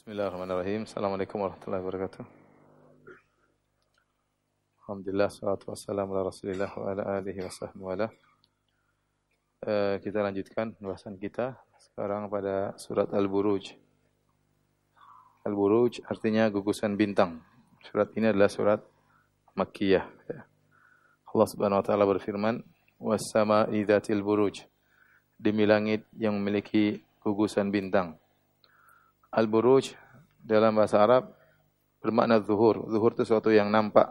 Bismillahirrahmanirrahim. Assalamualaikum warahmatullahi wabarakatuh. Alhamdulillah, salatu wassalamu ala rasulillah wa ala alihi wa sahbihi wa ala. E, kita lanjutkan pembahasan kita sekarang pada surat Al-Buruj. Al-Buruj artinya gugusan bintang. Surat ini adalah surat Makkiyah. Ya. Allah Subhanahu wa taala berfirman, "Was-sama'i dzatil buruj." Demi langit yang memiliki gugusan bintang. Al-buruj dalam bahasa Arab bermakna zuhur. Zuhur itu sesuatu yang nampak.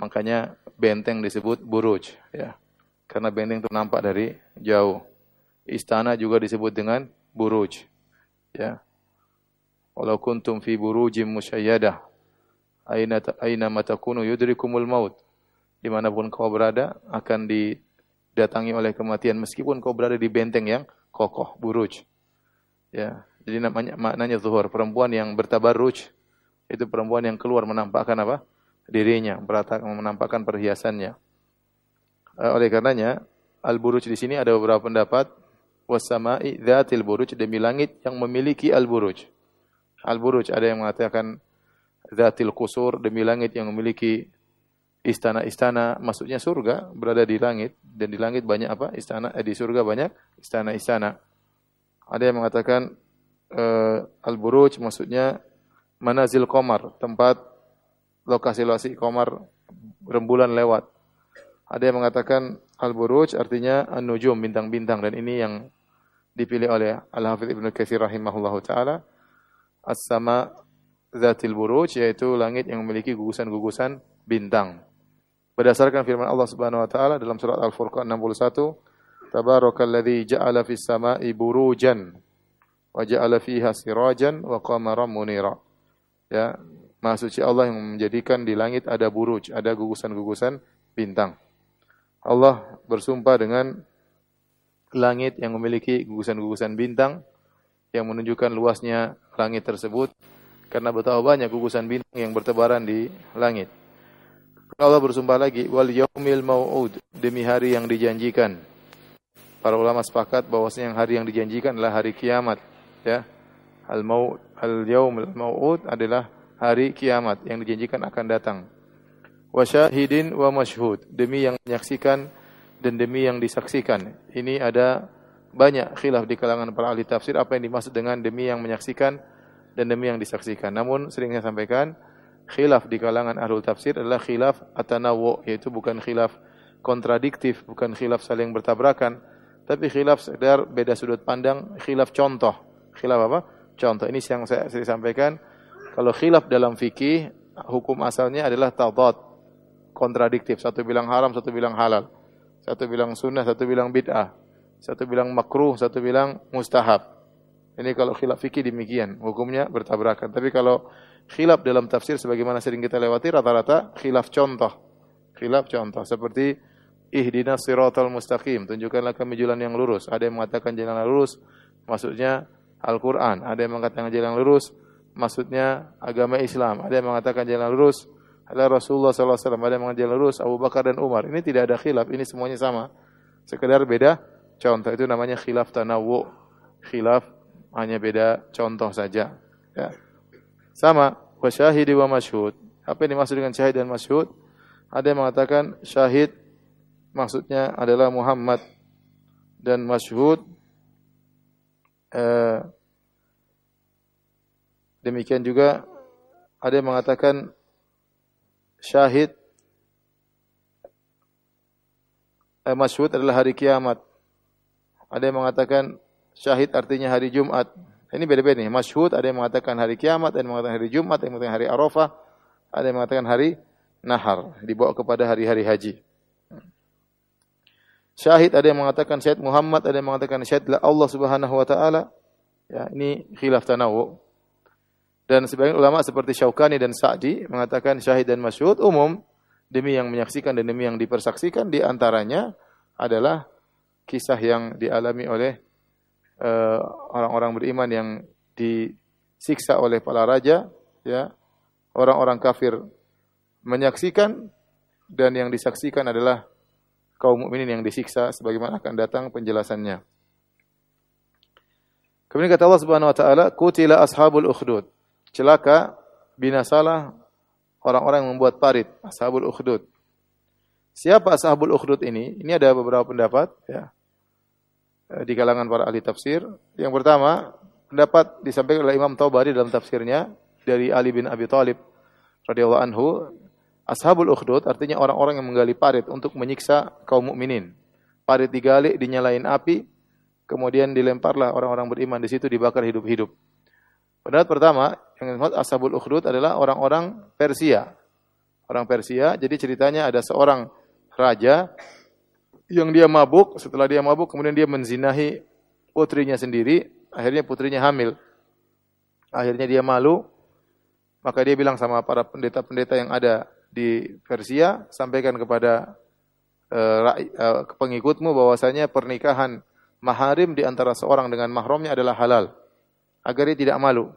Makanya benteng disebut buruj, ya. Karena benteng itu nampak dari jauh. Istana juga disebut dengan buruj, ya. Walau kuntum fi burujim musayyadah aina aina matakunu yudrikumul maut. Dimanapun kau berada akan didatangi oleh kematian meskipun kau berada di benteng yang kokoh, buruj. Ya, jadi namanya maknanya zuhur, perempuan yang bertabarruj itu perempuan yang keluar menampakkan apa? dirinya, menampakkan perhiasannya. Eh, oleh karenanya al-buruj di sini ada beberapa pendapat wasama'i dzatil buruj demi langit yang memiliki al-buruj. Al-buruj ada yang mengatakan dzatil qusur demi langit yang memiliki istana-istana maksudnya surga berada di langit dan di langit banyak apa istana eh, di surga banyak istana-istana ada yang mengatakan uh, Al-Buruj maksudnya manazil komar, tempat lokasi-lokasi komar rembulan lewat. Ada yang mengatakan Al-Buruj artinya an-nujum, bintang-bintang dan ini yang dipilih oleh Al-Hafidz Ibnu Katsir rahimahullahu taala. As-sama zatil buruj yaitu langit yang memiliki gugusan-gugusan bintang. Berdasarkan firman Allah Subhanahu wa taala dalam surat Al-Furqan 61, Tabarakalladzi ja'ala fis sama'i burujan wa ja'ala fiha sirajan wa qamaran munira. Ya, Maha suci Allah yang menjadikan di langit ada buruj, ada gugusan-gugusan bintang. Allah bersumpah dengan langit yang memiliki gugusan-gugusan bintang yang menunjukkan luasnya langit tersebut karena betapa banyak gugusan bintang yang bertebaran di langit. Allah bersumpah lagi wal yaumil mau'ud demi hari yang dijanjikan. Para ulama sepakat bahwasanya yang hari yang dijanjikan adalah hari kiamat ya. Al maut al yaum al maut adalah hari kiamat yang dijanjikan akan datang. Wa syahidin wa masyhud. Demi yang menyaksikan dan demi yang disaksikan. Ini ada banyak khilaf di kalangan para ahli tafsir apa yang dimaksud dengan demi yang menyaksikan dan demi yang disaksikan. Namun sering saya sampaikan khilaf di kalangan ahli tafsir adalah khilaf atanawu yaitu bukan khilaf kontradiktif bukan khilaf saling bertabrakan tapi khilaf sekedar beda sudut pandang khilaf contoh Khilaf apa? Contoh ini yang saya, saya sampaikan. Kalau khilaf dalam fikih, hukum asalnya adalah tadad, kontradiktif. Satu bilang haram, satu bilang halal. Satu bilang sunnah, satu bilang bid'ah. Satu bilang makruh, satu bilang mustahab. Ini kalau khilaf fikih demikian, hukumnya bertabrakan. Tapi kalau khilaf dalam tafsir sebagaimana sering kita lewati rata-rata khilaf contoh. Khilaf contoh seperti ihdinas siratal mustaqim, tunjukkanlah kami jalan yang lurus. Ada yang mengatakan jalan yang lurus maksudnya Al-Quran. Ada yang mengatakan jalan lurus, maksudnya agama Islam. Ada yang mengatakan jalan lurus adalah Rasulullah SAW. Ada yang mengatakan jalan lurus Abu Bakar dan Umar. Ini tidak ada khilaf, ini semuanya sama. Sekedar beda contoh. Itu namanya khilaf tanawu. Khilaf hanya beda contoh saja. Ya. Sama, wa syahidi wa masyhud. Apa yang dimaksud dengan syahid dan masyhud? Ada yang mengatakan syahid maksudnya adalah Muhammad dan masyhud eh, demikian juga ada yang mengatakan syahid eh, masyhud adalah hari kiamat. Ada yang mengatakan syahid artinya hari Jumat. Ini beda-beda nih. Masyhud ada yang mengatakan hari kiamat, ada yang mengatakan hari Jumat, ada yang mengatakan hari Arafah, ada yang mengatakan hari Nahar, dibawa kepada hari-hari haji. Syahid ada yang mengatakan syahid Muhammad, ada yang mengatakan syahid Allah Subhanahu wa taala. Ya, ini khilaf tanawu. Dan sebagian ulama seperti Syaukani dan Sa'di mengatakan syahid dan masyhud umum demi yang menyaksikan dan demi yang dipersaksikan di antaranya adalah kisah yang dialami oleh eh, orang-orang uh, beriman yang disiksa oleh para raja ya orang-orang kafir menyaksikan dan yang disaksikan adalah kaum mukminin yang disiksa sebagaimana akan datang penjelasannya. Kemudian kata Allah Subhanahu wa taala, "Qutila ashabul ukhdud." Celaka binasalah orang-orang yang membuat parit, ashabul ukhdud. Siapa ashabul ukhdud ini? Ini ada beberapa pendapat ya. Eh, di kalangan para ahli tafsir. Yang pertama, pendapat disampaikan oleh Imam Taubari dalam tafsirnya dari Ali bin Abi Thalib radhiyallahu anhu, ashabul ukhdud artinya orang-orang yang menggali parit untuk menyiksa kaum mukminin. Parit digali, dinyalain api, kemudian dilemparlah orang-orang beriman di situ dibakar hidup-hidup. Pendapat pertama yang disebut ashabul ukhdud adalah orang-orang Persia. Orang Persia, jadi ceritanya ada seorang raja yang dia mabuk, setelah dia mabuk kemudian dia menzinahi putrinya sendiri, akhirnya putrinya hamil. Akhirnya dia malu, maka dia bilang sama para pendeta-pendeta yang ada di Persia, sampaikan kepada uh, uh, pengikutmu bahwasanya pernikahan maharim di antara seorang dengan mahramnya adalah halal. Agar dia tidak malu.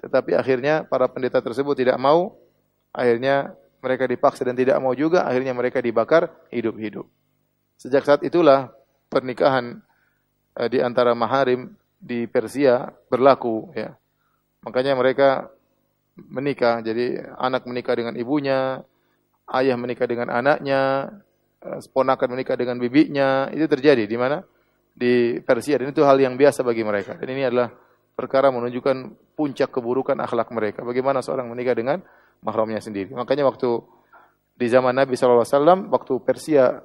Tetapi akhirnya para pendeta tersebut tidak mau. Akhirnya mereka dipaksa dan tidak mau juga. Akhirnya mereka dibakar hidup-hidup. Sejak saat itulah pernikahan eh, di antara maharim di Persia berlaku. Ya. Makanya mereka menikah. Jadi anak menikah dengan ibunya, ayah menikah dengan anaknya, eh, ponakan menikah dengan bibinya. Itu terjadi di mana? di Persia dan itu hal yang biasa bagi mereka. Dan ini adalah perkara menunjukkan puncak keburukan akhlak mereka. Bagaimana seorang menikah dengan mahramnya sendiri. Makanya waktu di zaman Nabi SAW, waktu Persia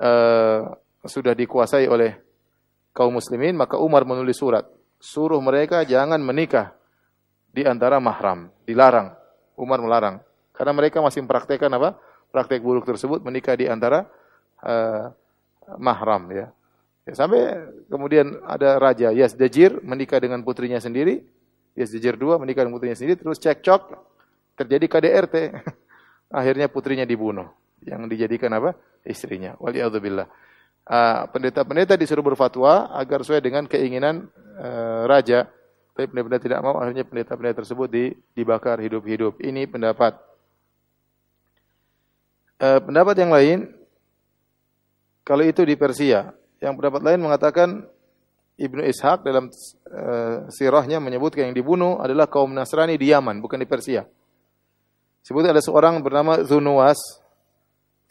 uh, sudah dikuasai oleh kaum muslimin, maka Umar menulis surat. Suruh mereka jangan menikah di antara mahram. Dilarang. Umar melarang. Karena mereka masih mempraktekkan apa? Praktek buruk tersebut menikah di antara uh, mahram ya. Ya, sampai kemudian ada raja Yazdajir menikah dengan putrinya sendiri. Yazdajir II menikah dengan putrinya sendiri terus cekcok terjadi KDRT. Akhirnya putrinya dibunuh yang dijadikan apa? istrinya. Waliyadzubillah. Uh, pendeta-pendeta disuruh berfatwa agar sesuai dengan keinginan uh, raja. Tapi pendeta-pendeta tidak mau, akhirnya pendeta-pendeta tersebut di, dibakar hidup-hidup. Ini pendapat. Uh, pendapat yang lain, kalau itu di Persia, yang pendapat lain mengatakan Ibnu Ishaq dalam uh, sirahnya menyebutkan yang dibunuh adalah kaum Nasrani di Yaman, bukan di Persia. Sebut ada seorang bernama Zunuwas.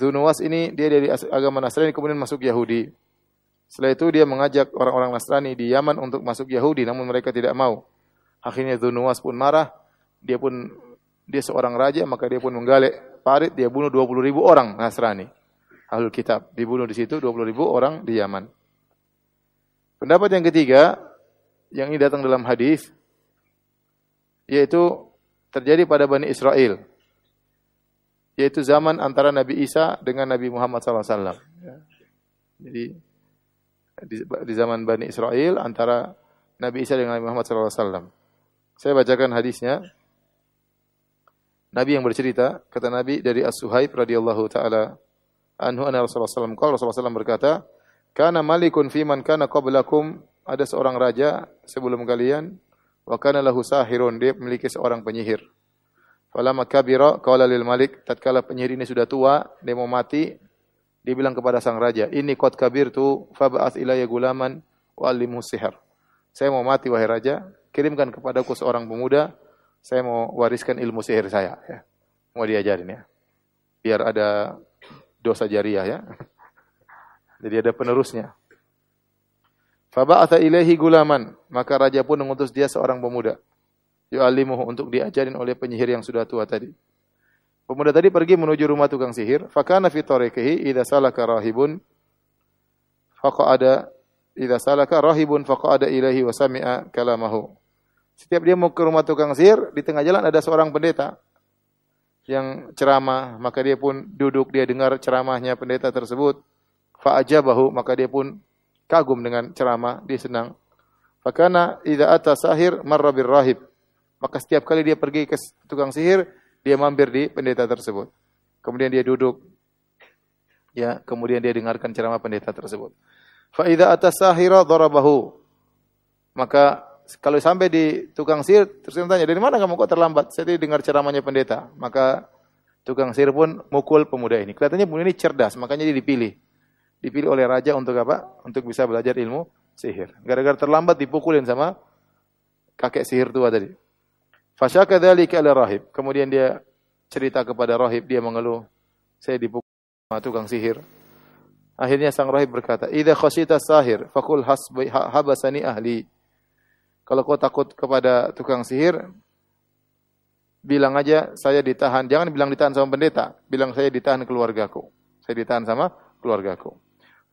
Zunuwas ini dia dari agama Nasrani kemudian masuk Yahudi. Setelah itu dia mengajak orang-orang Nasrani di Yaman untuk masuk Yahudi, namun mereka tidak mau. Akhirnya Zunuwas pun marah, dia pun dia seorang raja, maka dia pun menggalak parit, dia bunuh 20 ribu orang Nasrani ahlul kitab. Dibunuh di situ 20 ribu orang di Yaman. Pendapat yang ketiga, yang ini datang dalam hadis, yaitu terjadi pada Bani Israel. Yaitu zaman antara Nabi Isa dengan Nabi Muhammad SAW. Ya. Jadi, di, zaman Bani Israel antara Nabi Isa dengan Nabi Muhammad SAW. Saya bacakan hadisnya. Nabi yang bercerita, kata Nabi dari As-Suhaib radhiyallahu taala anhu anna Rasulullah SAW kalau Rasulullah SAW berkata, "Kana malikun fi man kana qablakum" ada seorang raja sebelum kalian wa kana lahu sahirun dia memiliki seorang penyihir. Falamma kabira qala lil malik tatkala penyihir ini sudah tua dia mau mati dia bilang kepada sang raja, "Ini qad kabirtu fab'ath ilayya gulaman wa allimhu sihr." Saya mau mati wahai raja, kirimkan kepadaku seorang pemuda, saya mau wariskan ilmu sihir saya ya. Mau diajarin ya. Biar ada dosa jariah ya. Jadi ada penerusnya. Faba'atha ilaihi gulaman, maka raja pun mengutus dia seorang pemuda. Yu'allimuhu untuk diajarin oleh penyihir yang sudah tua tadi. Pemuda tadi pergi menuju rumah tukang sihir. Fakana fi tariqihi idza salaka rahibun faqa'ada idza salaka rahibun faqa'ada ilaihi wa sami'a kalamahu. Setiap dia mau ke rumah tukang sihir, di tengah jalan ada seorang pendeta yang ceramah, maka dia pun duduk, dia dengar ceramahnya pendeta tersebut. Fa'ajabahu, maka dia pun kagum dengan ceramah, dia senang. Fakana idza ata sahir marra rahib. Maka setiap kali dia pergi ke tukang sihir, dia mampir di pendeta tersebut. Kemudian dia duduk. Ya, kemudian dia dengarkan ceramah pendeta tersebut. Fa idza ata sahira darabahu. Maka kalau sampai di tukang sihir, terus dia tanya, dari mana kamu kok terlambat? Saya tadi dengar ceramahnya pendeta. Maka tukang sihir pun mukul pemuda ini. Kelihatannya pemuda ini cerdas, makanya dia dipilih. Dipilih oleh raja untuk apa? Untuk bisa belajar ilmu sihir. Gara-gara terlambat dipukulin sama kakek sihir tua tadi. Fasyaka dzalika ala rahib. Kemudian dia cerita kepada rahib, dia mengeluh, saya dipukul sama tukang sihir. Akhirnya sang rahib berkata, "Idza khasyita sahir, faqul hasbi habasani ahli." Kalau kau takut kepada tukang sihir, bilang aja saya ditahan. Jangan bilang ditahan sama pendeta, bilang saya ditahan keluargaku. Saya ditahan sama keluargaku.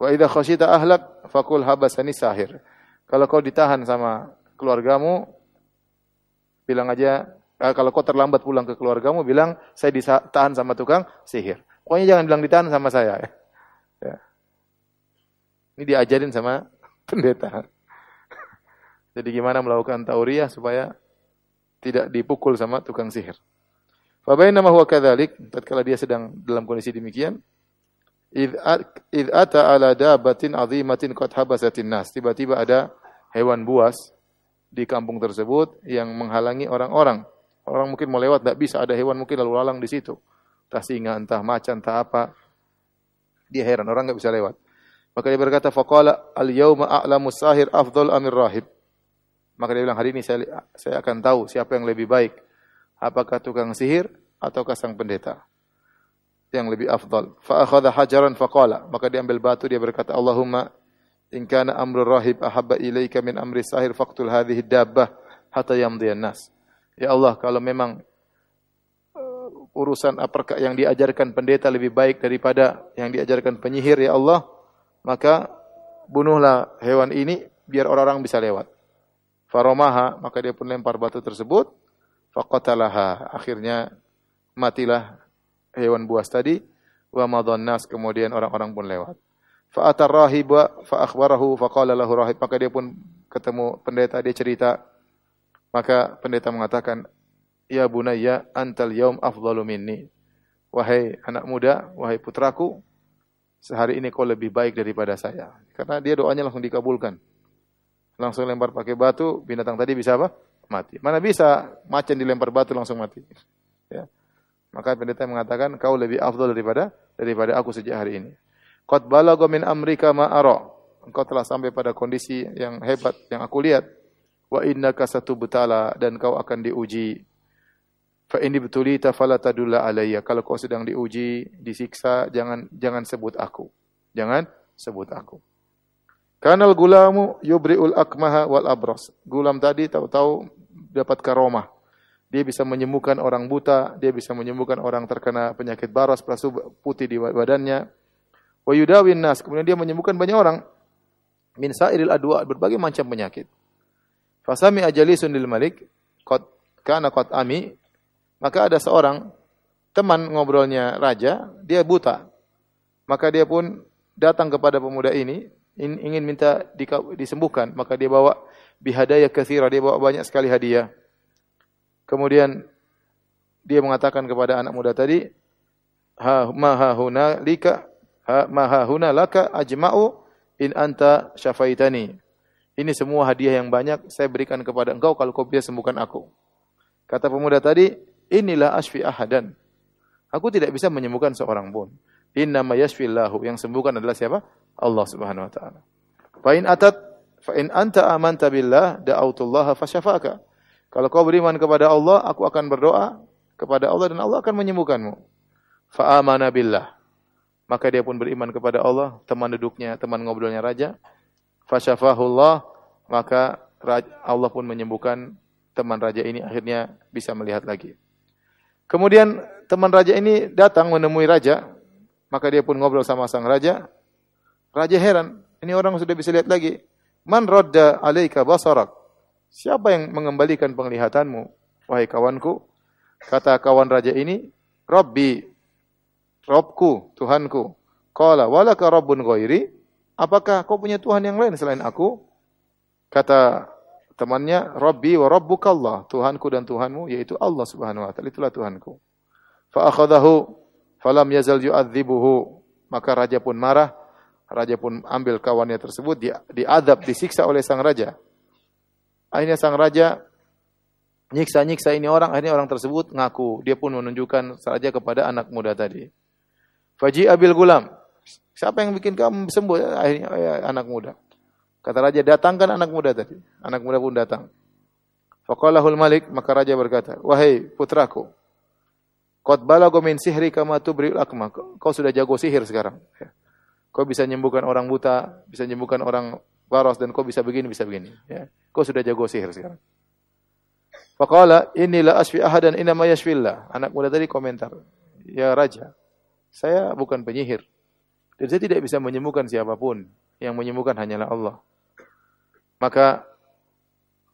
Wa idza khasyita ahlak faqul habasani sahir. Kalau kau ditahan sama keluargamu, bilang aja eh, kalau kau terlambat pulang ke keluargamu, bilang saya ditahan sama tukang sihir. Pokoknya jangan bilang ditahan sama saya. Ya. Ini diajarin sama pendeta. Jadi gimana melakukan tauriah supaya tidak dipukul sama tukang sihir. Fabainama huwa kadzalik, tatkala dia sedang dalam kondisi demikian, id ata ala dabatin azimatin qad habasatin nas. Tiba-tiba ada hewan buas di kampung tersebut yang menghalangi orang-orang. Orang mungkin mau lewat tidak bisa, ada hewan mungkin lalu lalang di situ. Entah singa, entah macan, entah apa. Dia heran, orang nggak bisa lewat. Maka dia berkata, faqala al-yawma a'lamu sahir afdal amir rahib. Maka dia bilang, hari ini saya, saya akan tahu siapa yang lebih baik. Apakah tukang sihir ataukah sang pendeta. Yang lebih afdal. Fa'akhadha hajaran faqala. Maka dia ambil batu, dia berkata, Allahumma in kana amru rahib ahabba ilaika min amri sahir faqtul hadhihi dabbah hatta yamdiyan nas. Ya Allah, kalau memang uh, urusan apakah yang diajarkan pendeta lebih baik daripada yang diajarkan penyihir ya Allah, maka bunuhlah hewan ini biar orang-orang bisa lewat. Faromaha, maka dia pun lempar batu tersebut. Faqatalaha, akhirnya matilah hewan buas tadi. Wa madhannas, kemudian orang-orang pun lewat. Fa'atar rahiba fa'akhbarahu faqala lahu rahib. Maka dia pun ketemu pendeta, dia cerita. Maka pendeta mengatakan, Ya bunayya antal yaum afdalu minni. Wahai anak muda, wahai putraku, sehari ini kau lebih baik daripada saya. Karena dia doanya langsung dikabulkan. Langsung lempar pakai batu, binatang tadi bisa apa? Mati. Mana bisa macan dilempar batu langsung mati. Ya. Maka pendeta mengatakan kau lebih afdal daripada daripada aku sejak hari ini. Qad balagha min amrika ma ara. Engkau telah sampai pada kondisi yang hebat yang aku lihat. Wa innaka satubtala dan kau akan diuji Fa ini betulita fala tadulla alayya. Kalau kau sedang diuji, disiksa, jangan jangan sebut aku. Jangan sebut aku. Kanal gulamu yubriul akmaha wal abras. Gulam tadi tahu-tahu dapat karomah. Dia bisa menyembuhkan orang buta, dia bisa menyembuhkan orang terkena penyakit baras, perasu putih di badannya. Wa yudawin nas, kemudian dia menyembuhkan banyak orang min sairil adwa, berbagai macam penyakit. Fasami ajalisun lil malik, qad kana qad ami, maka ada seorang teman ngobrolnya raja, dia buta. Maka dia pun datang kepada pemuda ini, ingin minta disembuhkan. Maka dia bawa bihadaya kathira, dia bawa banyak sekali hadiah. Kemudian dia mengatakan kepada anak muda tadi, ha maha huna lika ha maha huna laka ajma'u in anta syafaitani. Ini semua hadiah yang banyak saya berikan kepada engkau kalau kau bisa sembuhkan aku. Kata pemuda tadi, inilah asfi ahadan. Aku tidak bisa menyembuhkan seorang pun. Inna ma yashfillahu. Yang sembuhkan adalah siapa? Allah Subhanahu wa taala. Fa in atat fa in anta amanta billah da'autullaha fasyafaka. Kalau kau beriman kepada Allah, aku akan berdoa kepada Allah dan Allah akan menyembuhkanmu. Fa amana billah. Maka dia pun beriman kepada Allah, teman duduknya, teman ngobrolnya raja. Fasyafahullah, maka Allah pun menyembuhkan teman raja ini akhirnya bisa melihat lagi. Kemudian teman raja ini datang menemui raja, maka dia pun ngobrol sama sang raja. Raja heran, ini orang sudah bisa lihat lagi. Man radda alaika basarak. Siapa yang mengembalikan penglihatanmu, wahai kawanku? Kata kawan raja ini, Rabbi, Robku, Tuhanku. Qala walaka rabbun ghairi? Apakah kau punya Tuhan yang lain selain aku? Kata temannya Rabbi wa rabbukallah, Tuhanku dan Tuhanmu yaitu Allah Subhanahu wa taala. Itulah Tuhanku. Fa akhadahu falam yazal yu'adzibuhu. Maka raja pun marah, raja pun ambil kawannya tersebut di diadab, disiksa oleh sang raja. Akhirnya sang raja nyiksa-nyiksa ini orang, akhirnya orang tersebut ngaku. Dia pun menunjukkan saja kepada anak muda tadi. Faji abil gulam. Siapa yang bikin kamu sembuh? Akhirnya ya, anak muda. Kata raja, datangkan anak muda tadi. Anak muda pun datang. Faqalahul malik, maka raja berkata, Wahai putraku, Qad balago min sihri kama tubri'ul akma. Kau sudah jago sihir sekarang. Ya. Kau bisa menyembuhkan orang buta, bisa menyembuhkan orang baros dan kau bisa begini, bisa begini. Ya. Kau sudah jago sihir sekarang. Faqala inni la asfi ahadan inna ma yashfillah. Anak muda tadi komentar, "Ya raja, saya bukan penyihir. Dan saya tidak bisa menyembuhkan siapa pun. Yang menyembuhkan hanyalah Allah." Maka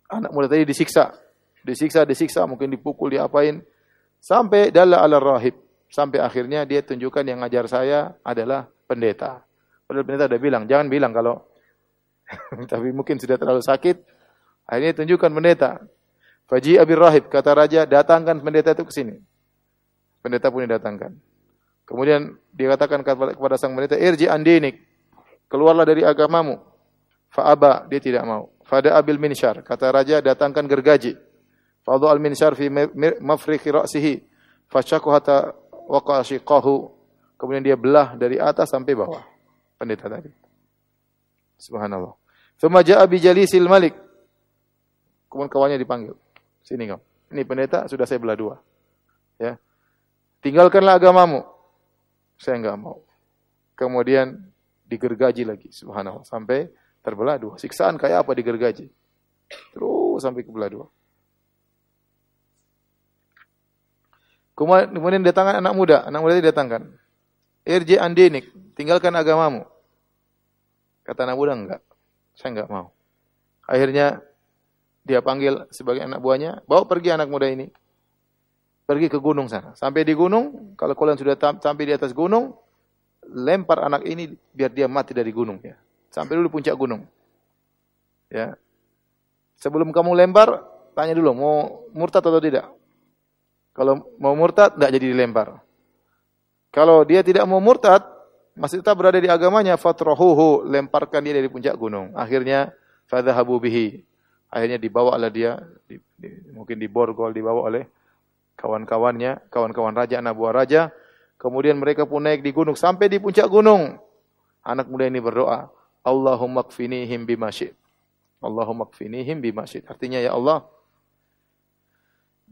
anak muda tadi disiksa. Disiksa, disiksa, mungkin dipukul, diapain. Sampai dalla ala rahib. Sampai akhirnya dia tunjukkan yang ngajar saya adalah pendeta. Padahal pendeta udah bilang, jangan bilang kalau tapi mungkin sudah terlalu sakit. Akhirnya tunjukkan pendeta. Faji Abir Rahib, kata raja, datangkan pendeta itu ke sini. Pendeta pun didatangkan. Kemudian dikatakan kepada sang pendeta, irji andinik, keluarlah dari agamamu. Fa'aba, dia tidak mau. Fada abil minsyar, kata raja, datangkan gergaji. Fadu al minsyar fi mafriqi ra'sihi. Fasyaku hatta waqashiqahu. Kemudian dia belah dari atas sampai bawah. Pendeta tadi. Subhanallah. Thumma ja'a bi jalisil malik. Kemudian kawannya dipanggil. Sini kau. Ini pendeta sudah saya belah dua. Ya. Tinggalkanlah agamamu. Saya enggak mau. Kemudian digergaji lagi. Subhanallah. Sampai terbelah dua. Siksaan kayak apa digergaji? Terus sampai kebelah dua. Kemudian datangkan anak muda. Anak muda datangkan. Irji andinik. Tinggalkan agamamu. Kata anak muda enggak. Saya enggak mau. Akhirnya dia panggil sebagai anak buahnya. Bawa pergi anak muda ini. Pergi ke gunung sana. Sampai di gunung. Kalau kalian sudah sampai di atas gunung. Lempar anak ini biar dia mati dari gunung. ya. Sampai dulu puncak gunung. Ya. Sebelum kamu lempar, tanya dulu mau murtad atau tidak. Kalau mau murtad, tidak jadi dilempar. Kalau dia tidak mau murtad, masih tetap berada di agamanya, fatrahuhu, lemparkan dia dari puncak gunung. Akhirnya, fadhahabu bihi. Akhirnya dibawa oleh dia, di, di, mungkin di borgol, dibawa oleh kawan-kawannya, kawan-kawan raja, anak buah raja. Kemudian mereka pun naik di gunung, sampai di puncak gunung. Anak muda ini berdoa, Allahumma kfinihim bimasyid. Allahumma kfinihim bimasyid. Artinya ya Allah,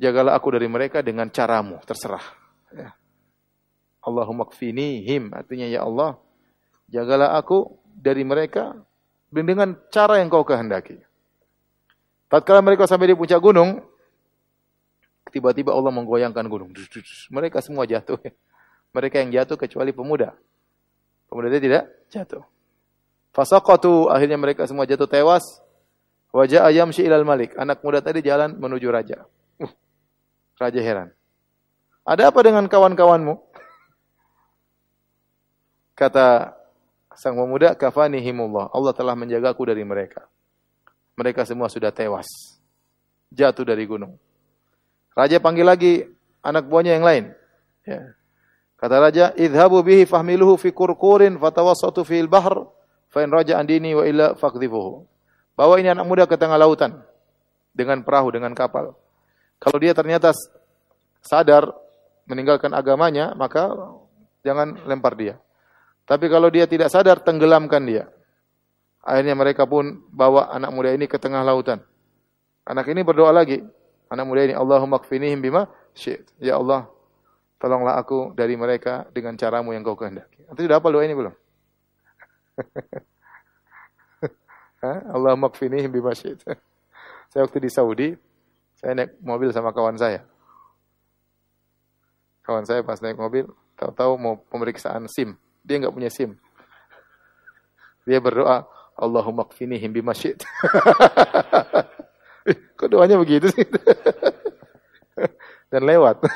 jagalah aku dari mereka dengan caramu, terserah. Ya. Allahumma kfinihim. Artinya ya Allah, jagalah aku dari mereka dengan cara yang kau kehendaki. Tatkala mereka sampai di puncak gunung, tiba-tiba Allah menggoyangkan gunung. Mereka semua jatuh. Mereka yang jatuh kecuali pemuda. Pemuda dia tidak jatuh. Fasaqatu akhirnya mereka semua jatuh tewas. Wajah ayam ilal malik. Anak muda tadi jalan menuju raja. Raja heran. Ada apa dengan kawan-kawanmu? Kata sang pemuda, kafanihimullah. Allah telah menjagaku dari mereka. Mereka semua sudah tewas. Jatuh dari gunung. Raja panggil lagi anak buahnya yang lain. Ya. Kata raja, idhabu bihi fahmiluhu fi kurkurin fatawassatu fil bahr Fa in raja andini wa illa faqdhifuhu. Bawa ini anak muda ke tengah lautan dengan perahu, dengan kapal. Kalau dia ternyata sadar meninggalkan agamanya, maka jangan lempar dia. Tapi kalau dia tidak sadar, tenggelamkan dia. Akhirnya mereka pun bawa anak muda ini ke tengah lautan. Anak ini berdoa lagi. Anak muda ini, Allahumma kfinihim bima syi'it. Ya Allah, tolonglah aku dari mereka dengan caramu yang kau kehendaki. Nanti sudah apa doa ini belum? Allah makfini bima syi'ta. Saya waktu di Saudi, saya naik mobil sama kawan saya. Kawan saya pas naik mobil, tahu-tahu mau pemeriksaan SIM. Dia nggak punya SIM. Dia berdoa, Allahumma kfinihim bima syi'ta. Kok doanya begitu sih? Dan lewat.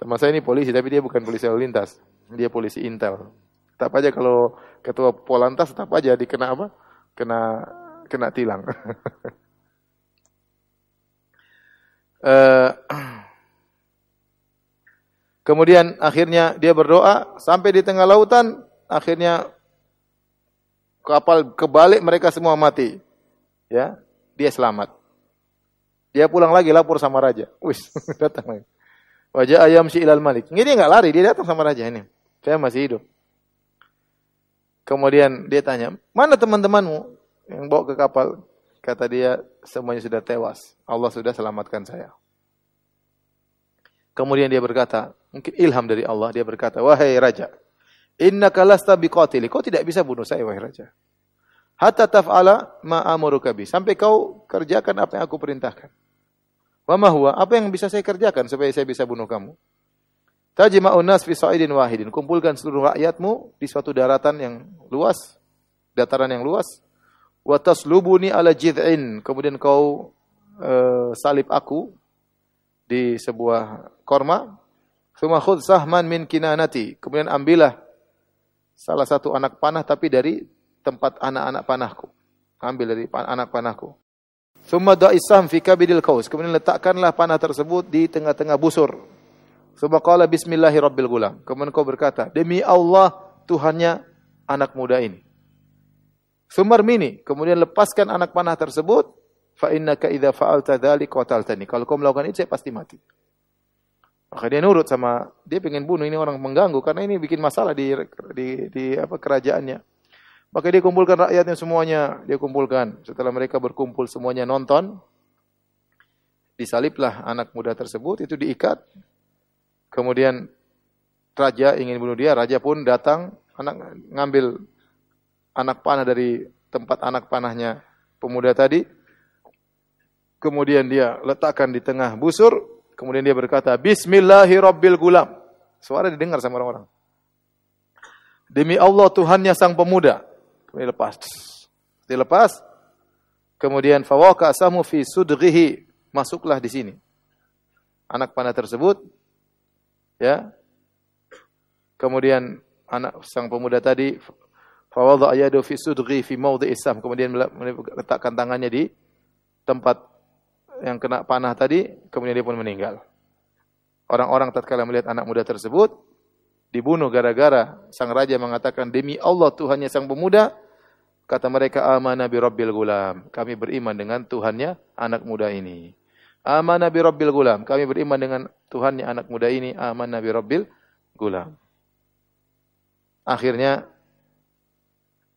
Teman saya ini polisi, tapi dia bukan polisi lalu lintas. Dia polisi intel. Tetap aja kalau ketua Polantas, tetap aja dikena apa? Kena kena tilang. uh, kemudian akhirnya dia berdoa sampai di tengah lautan, akhirnya kapal kebalik mereka semua mati. Ya, dia selamat. Dia pulang lagi lapor sama raja. Wis, datang lagi. Wajah ayam si ilal malik. Ini dia nggak lari, dia datang sama raja ini. Saya masih hidup. Kemudian dia tanya, mana teman-temanmu yang bawa ke kapal? Kata dia, semuanya sudah tewas. Allah sudah selamatkan saya. Kemudian dia berkata, mungkin ilham dari Allah, dia berkata, wahai raja, inna kalasta biqatili. Kau tidak bisa bunuh saya, wahai raja. Hatta taf'ala ma amuruka bi. Sampai kau kerjakan apa yang aku perintahkan. Wa ma huwa? Apa yang bisa saya kerjakan supaya saya bisa bunuh kamu? Tajma'un nas fi sa'idin wahidin. Kumpulkan seluruh rakyatmu di suatu daratan yang luas, dataran yang luas. Wa taslubuni ala jid'in. Kemudian kau uh, salib aku di sebuah korma. Summa khudh sahman min kinanati. Kemudian ambillah salah satu anak panah tapi dari tempat anak-anak panahku. Ambil dari anak panahku. Summa da'isam fi kabidil kaus. Kemudian letakkanlah panah tersebut di tengah-tengah busur summa qala bismillahi rabbil gulam kemudian kau berkata demi Allah Tuhannya anak muda ini Sumar mini, kemudian lepaskan anak panah tersebut, fa innaka idza fa'alta dzalik qataltani. Kalau kau melakukan itu saya pasti mati. Maka dia nurut sama dia pengen bunuh ini orang mengganggu karena ini bikin masalah di di, di apa kerajaannya. Maka dia kumpulkan rakyatnya semuanya, dia kumpulkan. Setelah mereka berkumpul semuanya nonton, disaliblah anak muda tersebut itu diikat. Kemudian raja ingin bunuh dia, raja pun datang, anak ngambil anak panah dari tempat anak panahnya pemuda tadi. Kemudian dia letakkan di tengah busur. Kemudian dia berkata, Bismillahirrabbil gulam. Suara didengar sama orang-orang. Demi Allah Tuhannya sang pemuda. Kemudian lepas. Dilepas. Kemudian fawaka asamu fi sudghihi. Masuklah di sini. Anak panah tersebut. Ya. Kemudian anak sang pemuda tadi Fawadha ayadu fi sudghi fi mawdhi isam. Kemudian letakkan tangannya di tempat yang kena panah tadi, kemudian dia pun meninggal. Orang-orang tatkala melihat anak muda tersebut dibunuh gara-gara sang raja mengatakan demi Allah Tuhannya sang pemuda, kata mereka amanah bi rabbil gulam. Kami beriman dengan Tuhannya anak muda ini. Amanah bi rabbil gulam. Kami beriman dengan Tuhannya anak muda ini. Amanah bi rabbil gulam. Akhirnya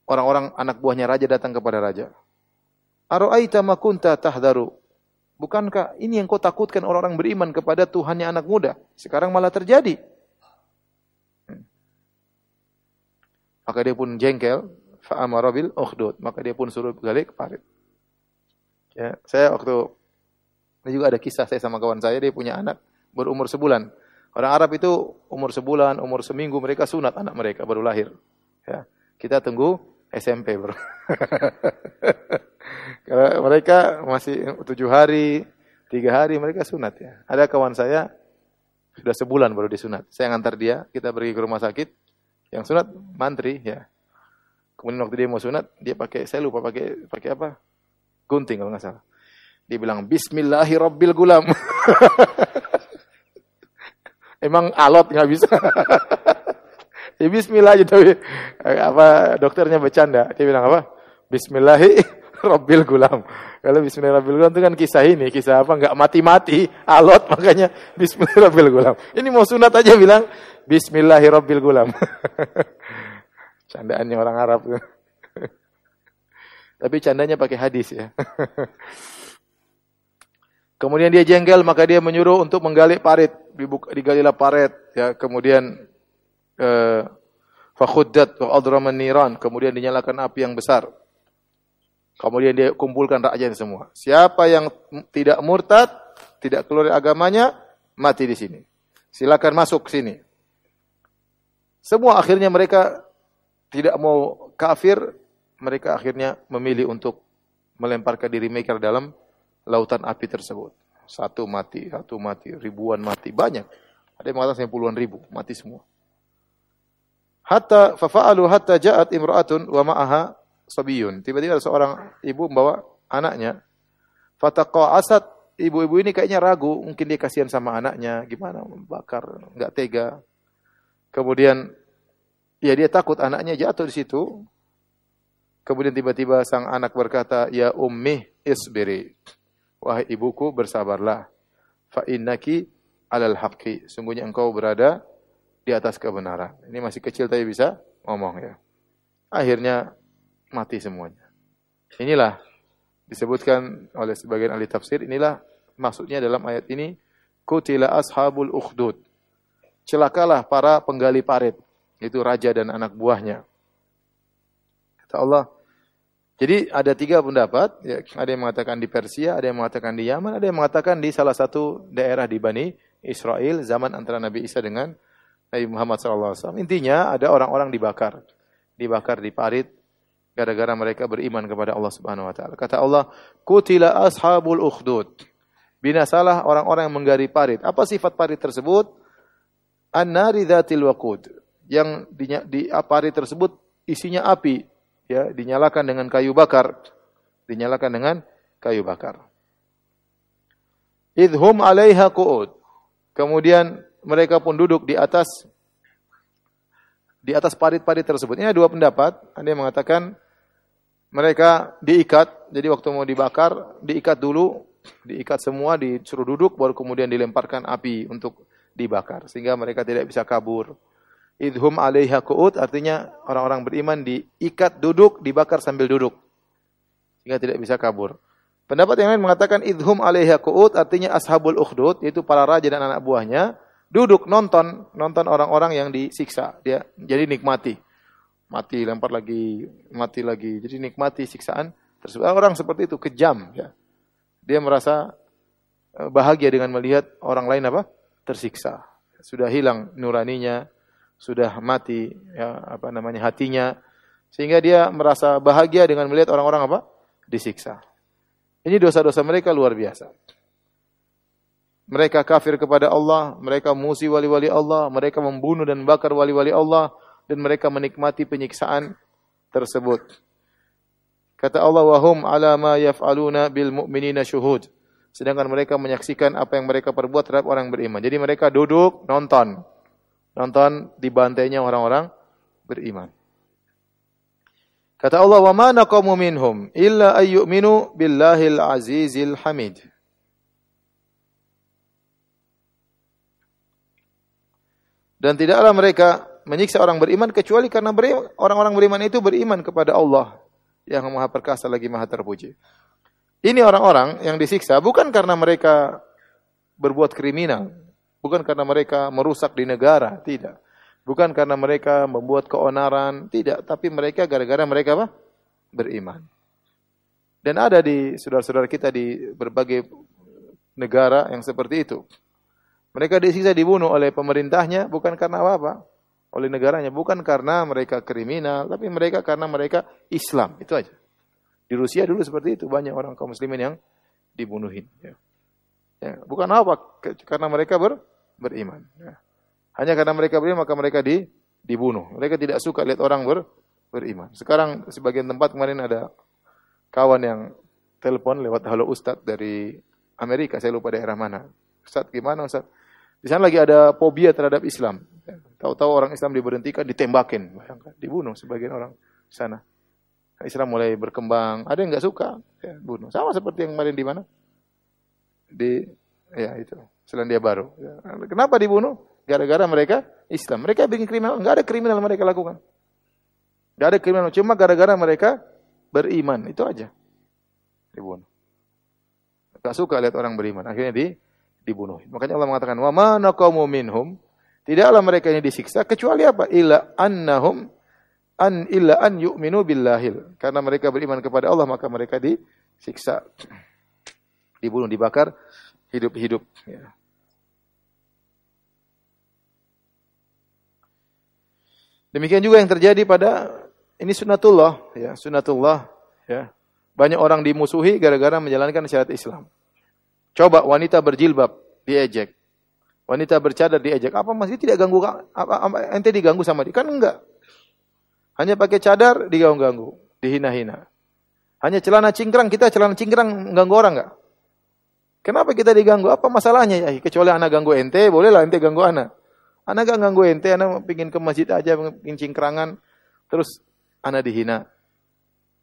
orang-orang anak buahnya raja datang kepada raja. Ara'aita ma kunta tahdaru? Bukankah ini yang kau takutkan orang-orang beriman kepada Tuhannya anak muda? Sekarang malah terjadi. Maka dia pun jengkel, fa'amara bil ukhdud. Maka dia pun suruh balik parit. Ya, saya waktu ini juga ada kisah saya sama kawan saya, dia punya anak berumur sebulan. Orang Arab itu umur sebulan, umur seminggu mereka sunat anak mereka baru lahir. Ya. Kita tunggu SMP bro. Kalau mereka masih tujuh hari, tiga hari mereka sunat ya. Ada kawan saya sudah sebulan baru disunat. Saya ngantar dia, kita pergi ke rumah sakit. Yang sunat mantri ya. Kemudian waktu dia mau sunat, dia pakai saya lupa pakai pakai apa? Gunting kalau nggak salah. Dia bilang Bismillahirobbil gulam. Emang alot nggak bisa. Ya bismillah aja tapi eh, apa dokternya bercanda. Dia bilang apa? Bismillahi Rabbil Gulam. Kalau Bismillah Rabbil Gulam itu kan kisah ini, kisah apa? Enggak mati-mati, alot makanya Bismillah Rabbil Gulam. Ini mau sunat aja bilang Bismillahi Rabbil Gulam. Candaannya orang Arab. Tapi candanya pakai hadis ya. Kemudian dia jengkel maka dia menyuruh untuk menggali parit, digalilah parit ya. Kemudian Eh, fakhuddat wa adraman niran, kemudian dinyalakan api yang besar. Kemudian dia kumpulkan rakyat semua. Siapa yang tidak murtad, tidak keluar agamanya, mati di sini. Silakan masuk ke sini. Semua akhirnya mereka tidak mau kafir, mereka akhirnya memilih untuk melemparkan diri mereka dalam lautan api tersebut. Satu mati, satu mati, ribuan mati, banyak. Ada yang mengatakan puluhan ribu, mati semua. Hatta fafa'alu hatta ja'at imra'atun wa ma'aha sabiyun. Tiba-tiba ada seorang ibu membawa anaknya. Fataqa'asat ibu-ibu ini kayaknya ragu, mungkin dia kasihan sama anaknya, gimana membakar, enggak tega. Kemudian ya dia takut anaknya jatuh di situ. Kemudian tiba-tiba sang anak berkata, "Ya ummi isbiri." Wahai ibuku, bersabarlah. Fa innaki alal haqqi. Sungguhnya engkau berada di atas kebenaran. Ini masih kecil tapi bisa ngomong ya. akhirnya mati semuanya. Inilah disebutkan oleh sebagian ahli tafsir, inilah maksudnya dalam ayat ini, kutila ashabul ukhdud. Celakalah para penggali parit, itu raja dan anak buahnya. Kata Allah, jadi ada tiga pendapat, ya, ada yang mengatakan di Persia, ada yang mengatakan di Yaman, ada yang mengatakan di salah satu daerah di Bani Israel zaman antara Nabi Isa dengan Nabi Muhammad SAW. Intinya ada orang-orang dibakar, dibakar di parit gara-gara mereka beriman kepada Allah Subhanahu Wa Taala. Kata Allah, kutila ashabul ukhdud. Binasalah orang-orang yang menggali parit. Apa sifat parit tersebut? An-nari dzatil waqud. Yang di, di parit tersebut isinya api, ya dinyalakan dengan kayu bakar, dinyalakan dengan kayu bakar. Idhum 'alaiha qu'ud. Kemudian mereka pun duduk di atas di atas parit-parit tersebut. Ini ada dua pendapat. Ada yang mengatakan mereka diikat, jadi waktu mau dibakar, diikat dulu, diikat semua, disuruh duduk, baru kemudian dilemparkan api untuk dibakar. Sehingga mereka tidak bisa kabur idhum alaiha qu'ud artinya orang-orang beriman diikat duduk, dibakar sambil duduk. Sehingga tidak bisa kabur. Pendapat yang lain mengatakan idhum alaiha qu'ud artinya ashabul ukhdud yaitu para raja dan anak buahnya duduk nonton nonton orang-orang yang disiksa. Dia jadi nikmati. Mati lempar lagi, mati lagi. Jadi nikmati siksaan tersebut. Orang seperti itu kejam ya. Dia merasa eh, bahagia dengan melihat orang lain apa? tersiksa. Sudah hilang nuraninya, sudah mati ya apa namanya hatinya sehingga dia merasa bahagia dengan melihat orang-orang apa disiksa. Ini dosa-dosa mereka luar biasa. Mereka kafir kepada Allah, mereka musuh wali-wali Allah, mereka membunuh dan bakar wali-wali Allah dan mereka menikmati penyiksaan tersebut. Kata Allah wahum ala ma yaf'aluna bil mu'minina syuhud. Sedangkan mereka menyaksikan apa yang mereka perbuat terhadap orang beriman. Jadi mereka duduk nonton nonton dibantainya orang-orang beriman. Kata Allah, "Wa ma naqamu minhum illa ayyuminu billahil azizil hamid." Dan tidaklah mereka menyiksa orang beriman kecuali karena orang-orang beriman itu beriman kepada Allah yang Maha Perkasa lagi Maha Terpuji. Ini orang-orang yang disiksa bukan karena mereka berbuat kriminal, Bukan karena mereka merusak di negara, tidak. Bukan karena mereka membuat keonaran, tidak. Tapi mereka gara-gara mereka apa? Beriman. Dan ada di saudara-saudara kita di berbagai negara yang seperti itu. Mereka disiksa dibunuh oleh pemerintahnya bukan karena apa-apa. Oleh negaranya. Bukan karena mereka kriminal, tapi mereka karena mereka Islam. Itu aja. Di Rusia dulu seperti itu. Banyak orang kaum muslimin yang dibunuhin. Ya. Ya, bukan apa, karena mereka ber, beriman. Ya. Hanya karena mereka beriman maka mereka di, dibunuh. Mereka tidak suka lihat orang ber, beriman. Sekarang sebagian tempat kemarin ada kawan yang telepon lewat halo Ustad dari Amerika, saya lupa daerah mana. Ustad gimana Ustad? Di sana lagi ada fobia terhadap Islam. Tahu-tahu orang Islam diberhentikan, ditembakin, bayangkan, dibunuh sebagian orang di sana. Islam mulai berkembang, ada yang nggak suka, ya, bunuh. Sama seperti yang kemarin di mana? Di ya itu. Selandia Baru. Ya. Kenapa dibunuh? Gara-gara mereka Islam. Mereka bikin kriminal, enggak ada kriminal mereka lakukan. Enggak ada kriminal, cuma gara-gara mereka beriman, itu aja. Dibunuh. Enggak suka lihat orang beriman, akhirnya di dibunuh. Makanya Allah mengatakan, "Wa ma naqamu minhum" Tidaklah mereka ini disiksa kecuali apa? Illa annahum an illa an yu'minu billahil. Karena mereka beriman kepada Allah maka mereka disiksa. Dibunuh, dibakar hidup-hidup. Ya. Demikian juga yang terjadi pada ini sunatullah, ya sunatullah, ya. Banyak orang dimusuhi gara-gara menjalankan syariat Islam. Coba wanita berjilbab diejek, wanita bercadar diejek. Apa masih tidak ganggu? Apa, apa, ente diganggu sama dia? Kan enggak. Hanya pakai cadar diganggu-ganggu, dihina-hina. Hanya celana cingkrang kita celana cingkrang ganggu orang enggak? Kenapa kita diganggu? Apa masalahnya ya? Kecuali anak ganggu ente, bolehlah ente ganggu anak. Anak gak ganggu ente, anak pingin ke masjid aja, pingin cingkrangan, terus anak dihina.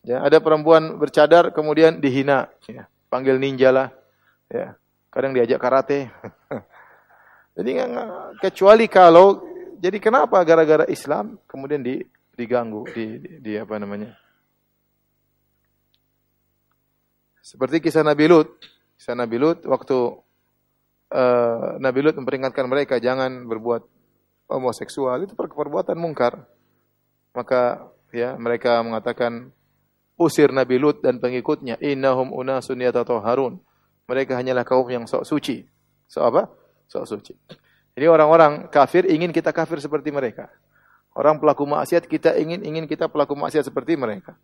Ya, ada perempuan bercadar kemudian dihina, ya, panggil ninja lah, ya, kadang diajak karate. jadi kecuali kalau, jadi kenapa gara-gara Islam kemudian di, diganggu, di, di, di apa namanya? Seperti kisah Nabi Lut. Kisah Nabi Lut waktu uh, Nabi Lut memperingatkan mereka jangan berbuat homoseksual itu perbuatan mungkar. Maka ya mereka mengatakan usir Nabi Lut dan pengikutnya innahum unasun yatatahharun. Mereka hanyalah kaum yang sok suci. Sok apa? Sok suci. Jadi orang-orang kafir ingin kita kafir seperti mereka. Orang pelaku maksiat kita ingin ingin kita pelaku maksiat seperti mereka.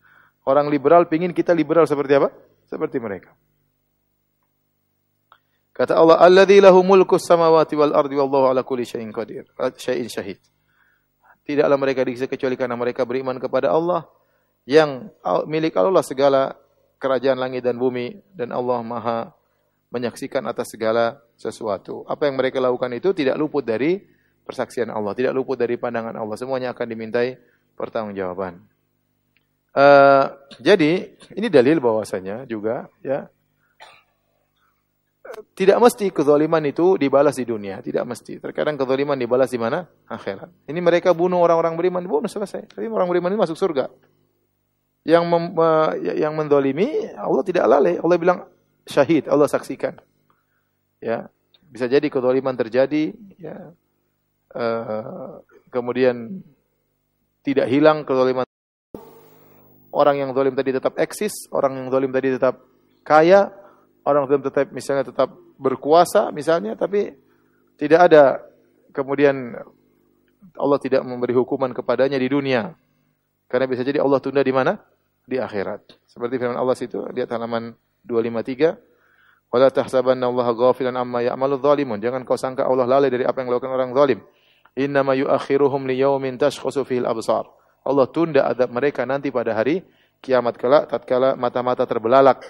Orang liberal ingin kita liberal seperti apa? Seperti mereka. Kata Allah, "Alladzi lahu mulku samawati wal ardi wallahu ala kulli syai'in qadir." Syai'in syahid. Tidaklah mereka dikisah kecuali karena mereka beriman kepada Allah yang milik Allah segala kerajaan langit dan bumi dan Allah Maha menyaksikan atas segala sesuatu. Apa yang mereka lakukan itu tidak luput dari persaksian Allah, tidak luput dari pandangan Allah. Semuanya akan dimintai pertanggungjawaban. Uh, jadi ini dalil bahwasanya juga ya tidak mesti kezaliman itu dibalas di dunia, tidak mesti. Terkadang kezaliman dibalas di mana? Akhirat. Ini mereka bunuh orang-orang beriman, bunuh selesai. Tapi orang beriman ini masuk surga. Yang mem, yang mendolimi Allah tidak lalai. Allah bilang syahid, Allah saksikan. Ya, bisa jadi kezaliman terjadi. Ya, uh, kemudian tidak hilang kezaliman. Orang yang zalim tadi tetap eksis, orang yang zalim tadi tetap kaya, orang tetap misalnya tetap berkuasa misalnya, tapi tidak ada kemudian Allah tidak memberi hukuman kepadanya di dunia. Karena bisa jadi Allah tunda di mana? Di akhirat. Seperti firman Allah situ, lihat halaman 253. Wala tahsabanna Allah ghafilan amma ya'malu dhalimun. Jangan kau sangka Allah lalai dari apa yang dilakukan orang zalim. Innama yuakhiruhum liyaumin tashkhasu fihil absar. Allah tunda adab mereka nanti pada hari kiamat kelak tatkala mata-mata terbelalak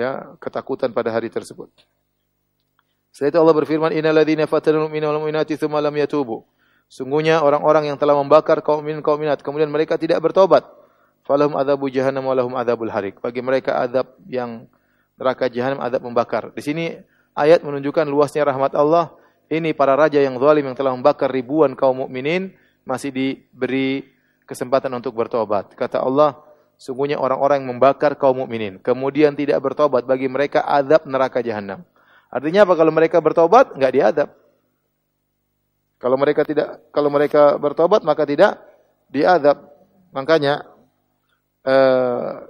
ya ketakutan pada hari tersebut. Setelah itu Allah berfirman, "Innal ladzina fatanul mu'minina wal mu'minati tsumma lam yatubu." Sungguhnya orang-orang yang telah membakar kaum mukmin kaum mukminat kemudian mereka tidak bertobat, falahum adzabu jahannam wa lahum adzabul harik. Bagi mereka azab yang neraka jahanam azab membakar. Di sini ayat menunjukkan luasnya rahmat Allah. Ini para raja yang zalim yang telah membakar ribuan kaum mukminin masih diberi kesempatan untuk bertobat. Kata Allah, sungguhnya orang-orang yang membakar kaum mukminin kemudian tidak bertobat bagi mereka azab neraka jahanam. Artinya apa kalau mereka bertobat enggak diadab. Kalau mereka tidak kalau mereka bertobat maka tidak diadab. Makanya uh,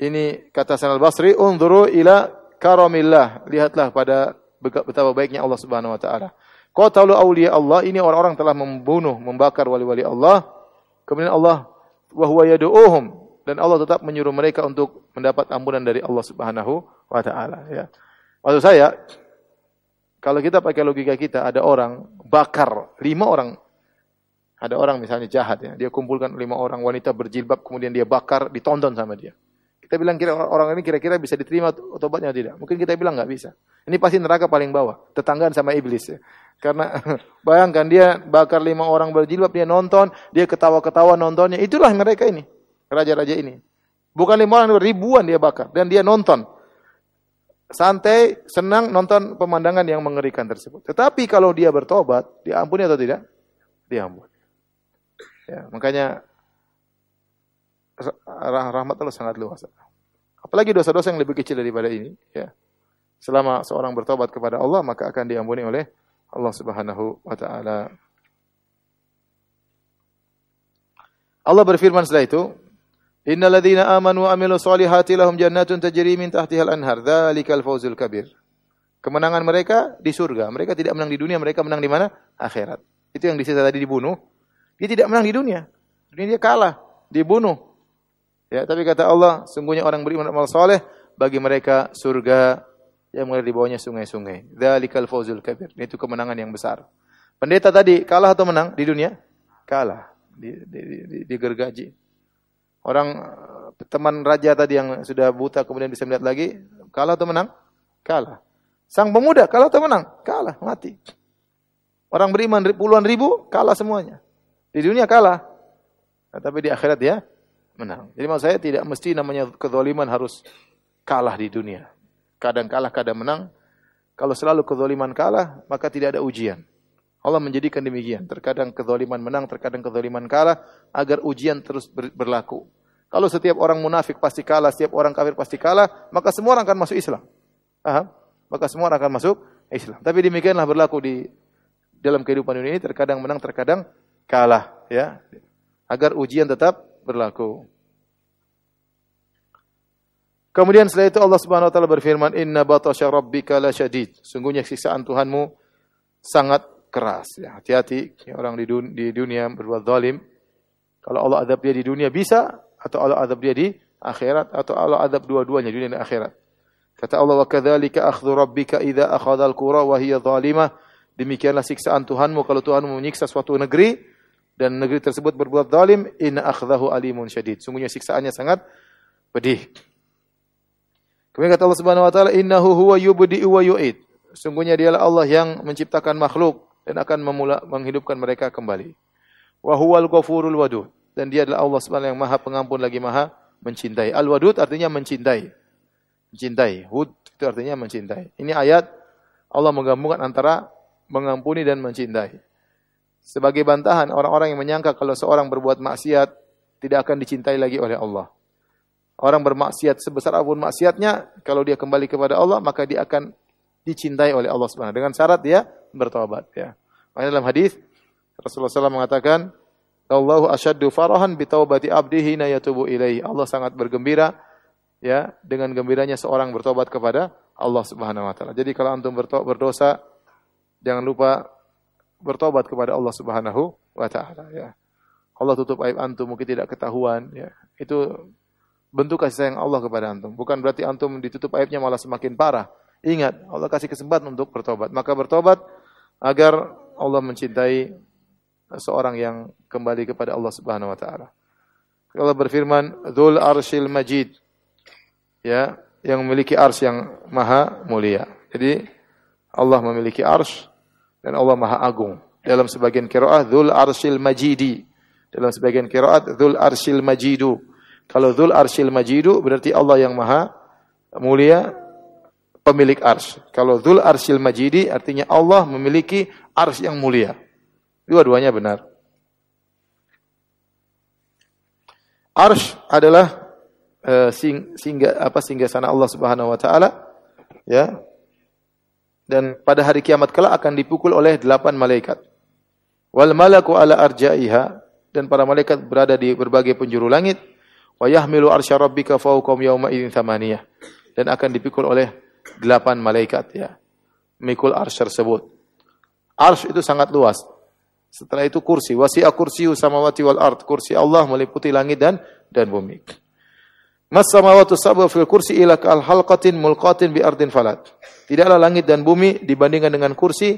ini kata Sanal Basri, "Unzuru ila karamillah." Lihatlah pada betapa baiknya Allah Subhanahu wa taala. Qatalu awliya Allah, ini orang-orang telah membunuh, membakar wali-wali Allah. Kemudian Allah wa huwa yad'uuhum dan Allah tetap menyuruh mereka untuk mendapat ampunan dari Allah Subhanahu wa taala, ya. Maksud saya, kalau kita pakai logika kita, ada orang bakar lima orang. Ada orang misalnya jahat ya, dia kumpulkan lima orang wanita berjilbab, kemudian dia bakar, ditonton sama dia. Kita bilang kira orang ini kira-kira bisa diterima tobatnya tidak? Mungkin kita bilang nggak bisa. Ini pasti neraka paling bawah, tetanggaan sama iblis ya. Karena bayangkan dia bakar lima orang berjilbab, dia nonton, dia ketawa-ketawa nontonnya. Itulah mereka ini, raja-raja ini. Bukan lima orang, ribuan dia bakar dan dia nonton santai, senang nonton pemandangan yang mengerikan tersebut. Tetapi kalau dia bertobat, diampuni atau tidak? Diampuni. Ya, makanya rahmat Allah sangat luas. Apalagi dosa-dosa yang lebih kecil daripada ini, ya. Selama seorang bertobat kepada Allah, maka akan diampuni oleh Allah Subhanahu wa taala. Allah berfirman setelah itu, Innal ladzina amanu wa amilu solihati lahum jannatun tajri min tahtihal anhar. Dzalikal fawzul kabir. Kemenangan mereka di surga. Mereka tidak menang di dunia, mereka menang di mana? Akhirat. Itu yang disisa tadi dibunuh. Dia tidak menang di dunia. Dunia dia kalah, dibunuh. Ya, tapi kata Allah, sungguhnya orang beriman amal soleh bagi mereka surga yang mulai di bawahnya sungai-sungai. Dzalikal fawzul kabir. Itu kemenangan yang besar. Pendeta tadi kalah atau menang di dunia? Kalah. Di, di, di, digergaji. Orang eh, teman raja tadi yang sudah buta kemudian bisa melihat lagi, kalah atau menang? Kalah. Sang pemuda kalah atau menang? Kalah, mati. Orang beriman puluhan ribu, kalah semuanya. Di dunia kalah. Nah, tapi di akhirat dia menang. Jadi maksud saya tidak mesti namanya kezaliman harus kalah di dunia. Kadang kalah, kadang menang. Kalau selalu kezaliman kalah, maka tidak ada ujian. Allah menjadikan demikian. Terkadang kezaliman menang, terkadang kezaliman kalah agar ujian terus berlaku. Kalau setiap orang munafik pasti kalah, setiap orang kafir pasti kalah, maka semua orang akan masuk Islam. Paham? Maka semua orang akan masuk Islam. Tapi demikianlah berlaku di dalam kehidupan dunia ini terkadang menang, terkadang kalah, ya. Agar ujian tetap berlaku. Kemudian setelah itu Allah Subhanahu wa taala berfirman, "Inna batasya rabbika lasyadid." Sungguhnya siksaan Tuhanmu sangat keras. Ya, hati-hati ya, orang di di dunia berbuat zalim. Kalau Allah adab dia di dunia bisa atau Allah adab dia di akhirat atau Allah adab dua-duanya dunia dan akhirat. Kata Allah wa kadzalika akhdhu rabbika idza akhadha al-qura wa hiya zalimah. Demikianlah siksaan Tuhanmu kalau Tuhanmu menyiksa suatu negeri dan negeri tersebut berbuat zalim, inna akhdahu alimun syadid. Sungguhnya siksaannya sangat pedih. Kemudian kata Allah Subhanahu wa taala, "Innahu huwa yubdi'u wa yu'id." Sungguhnya dialah Allah yang menciptakan makhluk dan akan memula, menghidupkan mereka kembali. Wa huwal ghafurul wadud dan dia adalah Allah Subhanahu yang Maha Pengampun lagi Maha mencintai. Al wadud artinya mencintai. Mencintai. Hud itu artinya mencintai. Ini ayat Allah menggabungkan antara mengampuni dan mencintai. Sebagai bantahan orang-orang yang menyangka kalau seorang berbuat maksiat tidak akan dicintai lagi oleh Allah. Orang bermaksiat sebesar apa pun maksiatnya, kalau dia kembali kepada Allah, maka dia akan dicintai oleh Allah Subhanahu dengan syarat dia bertobat ya. Makanya dalam hadis Rasulullah SAW mengatakan, Allahu asyaddu farahan bi taubati abdihi na yatubu ilaihi. Allah sangat bergembira ya dengan gembiranya seorang bertobat kepada Allah Subhanahu wa taala. Jadi kalau antum berdosa jangan lupa bertobat kepada Allah Subhanahu wa taala ya. Allah tutup aib antum mungkin tidak ketahuan ya. Itu bentuk kasih sayang Allah kepada antum. Bukan berarti antum ditutup aibnya malah semakin parah. Ingat, Allah kasih kesempatan untuk bertobat. Maka bertobat agar Allah mencintai seorang yang kembali kepada Allah Subhanahu wa taala. Allah berfirman, "Dzul Arsyil Majid." Ya, yang memiliki ars yang maha mulia. Jadi Allah memiliki ars dan Allah maha agung. Dalam sebagian qiraat Dzul Arsyil Majidi. Dalam sebagian qiraat Dzul Arsyil Majidu. Kalau Dzul Arsyil Majidu berarti Allah yang maha mulia pemilik ars. Kalau Dhul Arsyil Majidi artinya Allah memiliki ars yang mulia. Dua-duanya benar. Ars adalah uh, sing, singga, apa sana Allah Subhanahu wa taala ya. Dan pada hari kiamat kelak akan dipukul oleh delapan malaikat. Wal malaku ala arjaiha dan para malaikat berada di berbagai penjuru langit. Wa yahmilu arsya rabbika fawqahum yawma idzin thamaniyah. Dan akan dipikul oleh delapan malaikat ya. Mikul arsh tersebut. Arsh itu sangat luas. Setelah itu kursi. Wasi'a kursiyu samawati wal ard. Kursi Allah meliputi langit dan dan bumi. Mas samawatu sab'a fil kursi ila kal halqatin mulqatin bi ardin falat. Tidaklah langit dan bumi dibandingkan dengan kursi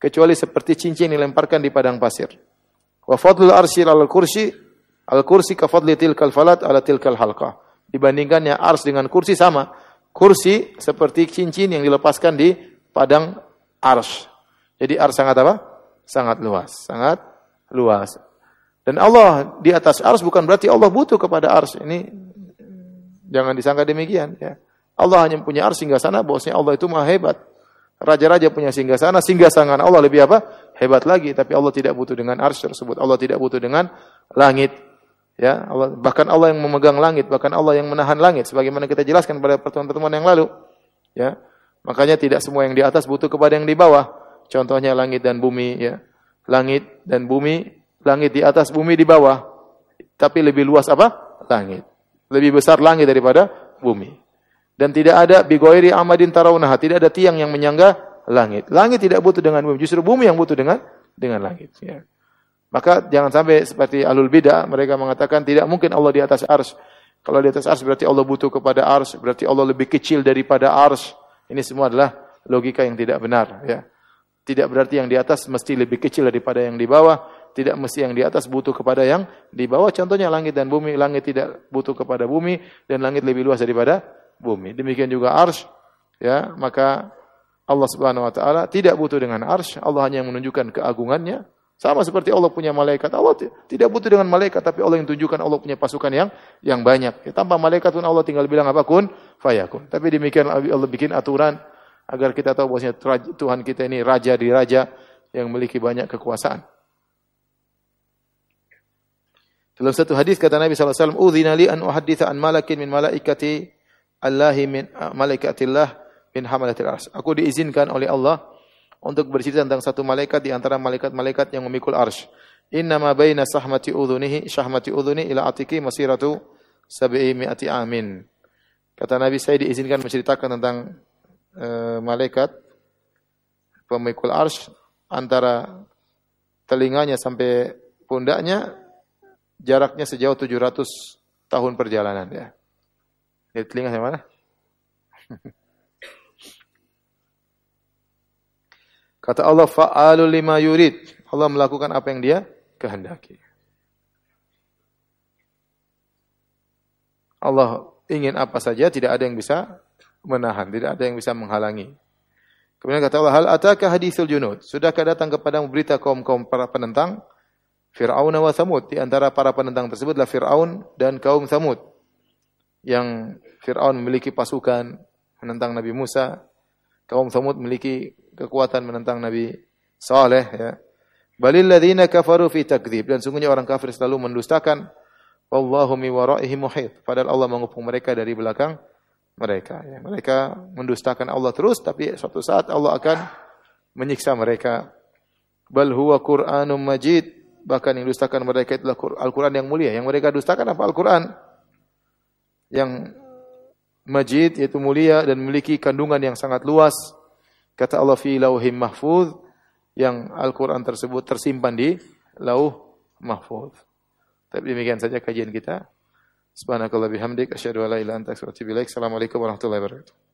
kecuali seperti cincin yang dilemparkan di padang pasir. Wa fadlul arsy al kursi al kursi ka fadli tilkal falat ala tilkal halqah. Dibandingkannya ars dengan kursi sama kursi seperti cincin yang dilepaskan di padang ars. Jadi ars sangat apa? Sangat luas, sangat luas. Dan Allah di atas ars bukan berarti Allah butuh kepada ars. Ini jangan disangka demikian ya. Allah hanya punya ars sehingga sana bosnya Allah itu maha hebat. Raja-raja punya singgah sana, singgah sana Allah lebih apa? Hebat lagi. Tapi Allah tidak butuh dengan ars tersebut. Allah tidak butuh dengan langit. Ya, Allah, bahkan Allah yang memegang langit, bahkan Allah yang menahan langit sebagaimana kita jelaskan pada pertemuan-pertemuan yang lalu. Ya. Makanya tidak semua yang di atas butuh kepada yang di bawah. Contohnya langit dan bumi ya. Langit dan bumi, langit di atas, bumi di bawah. Tapi lebih luas apa? Langit. Lebih besar langit daripada bumi. Dan tidak ada bigoiri amadin tarawunaha, tidak ada tiang yang menyangga langit. Langit tidak butuh dengan bumi, justru bumi yang butuh dengan dengan langit ya. Maka jangan sampai seperti alul bidah mereka mengatakan tidak mungkin Allah di atas ars. Kalau di atas ars berarti Allah butuh kepada ars, berarti Allah lebih kecil daripada ars. Ini semua adalah logika yang tidak benar ya. Tidak berarti yang di atas mesti lebih kecil daripada yang di bawah, tidak mesti yang di atas butuh kepada yang di bawah. Contohnya langit dan bumi, langit tidak butuh kepada bumi dan langit lebih luas daripada bumi. Demikian juga ars ya, maka Allah Subhanahu wa taala tidak butuh dengan ars, Allah hanya menunjukkan keagungannya sama seperti Allah punya malaikat. Allah tidak butuh dengan malaikat, tapi Allah yang tunjukkan Allah punya pasukan yang yang banyak. Ya, tanpa malaikat pun Allah tinggal bilang apa kun fayakun. Tapi demikian Allah bikin aturan agar kita tahu bahwasanya Tuhan kita ini raja di raja, yang memiliki banyak kekuasaan. Dalam satu hadis kata Nabi SAW, Udhina li an uhaditha an malakin min malaikati Allahi min malaikatillah min hamalatil ars. Aku diizinkan oleh Allah untuk bercerita tentang satu malaikat di antara malaikat-malaikat yang memikul arsh. Inna ma baina sahmati udhunihi syahmati udhuni ila atiki masiratu sab'i mi'ati amin. Kata Nabi saya diizinkan menceritakan tentang uh, malaikat pemikul arsh antara telinganya sampai pundaknya jaraknya sejauh 700 tahun perjalanan ya. Telinga saya mana? Kata Allah fa'alul lima yurid. Allah melakukan apa yang dia kehendaki. Allah ingin apa saja, tidak ada yang bisa menahan, tidak ada yang bisa menghalangi. Kemudian kata Allah, hal ataka hadithul junud. Sudahkah datang kepada berita kaum-kaum para penentang? Fir'aun wa Thamud. Di antara para penentang tersebutlah Fir'aun dan kaum Thamud. Yang Fir'aun memiliki pasukan menentang Nabi Musa. Kaum Thamud memiliki kekuatan menentang Nabi Saleh. Ya. Balil ladhina kafaru fi takdzib. Dan sungguhnya orang kafir selalu mendustakan. Wallahu mi waraihi muhit. Padahal Allah mengupung mereka dari belakang mereka. Ya. Mereka mendustakan Allah terus, tapi suatu saat Allah akan menyiksa mereka. Bal huwa Qur'anum majid bahkan yang dustakan mereka itulah Al-Quran yang mulia. Yang mereka dustakan apa Al-Quran? Yang majid, yaitu mulia dan memiliki kandungan yang sangat luas. Kata Allah fi lauhim mahfuz, yang Al-Quran tersebut tersimpan di lauh mahfuz. Tapi demikian saja kajian kita. Subhanakallah bihamdik, asyhadu an la ilaha illa anta astaghfiruka wa. Assalamualaikum warahmatullahi wabarakatuh.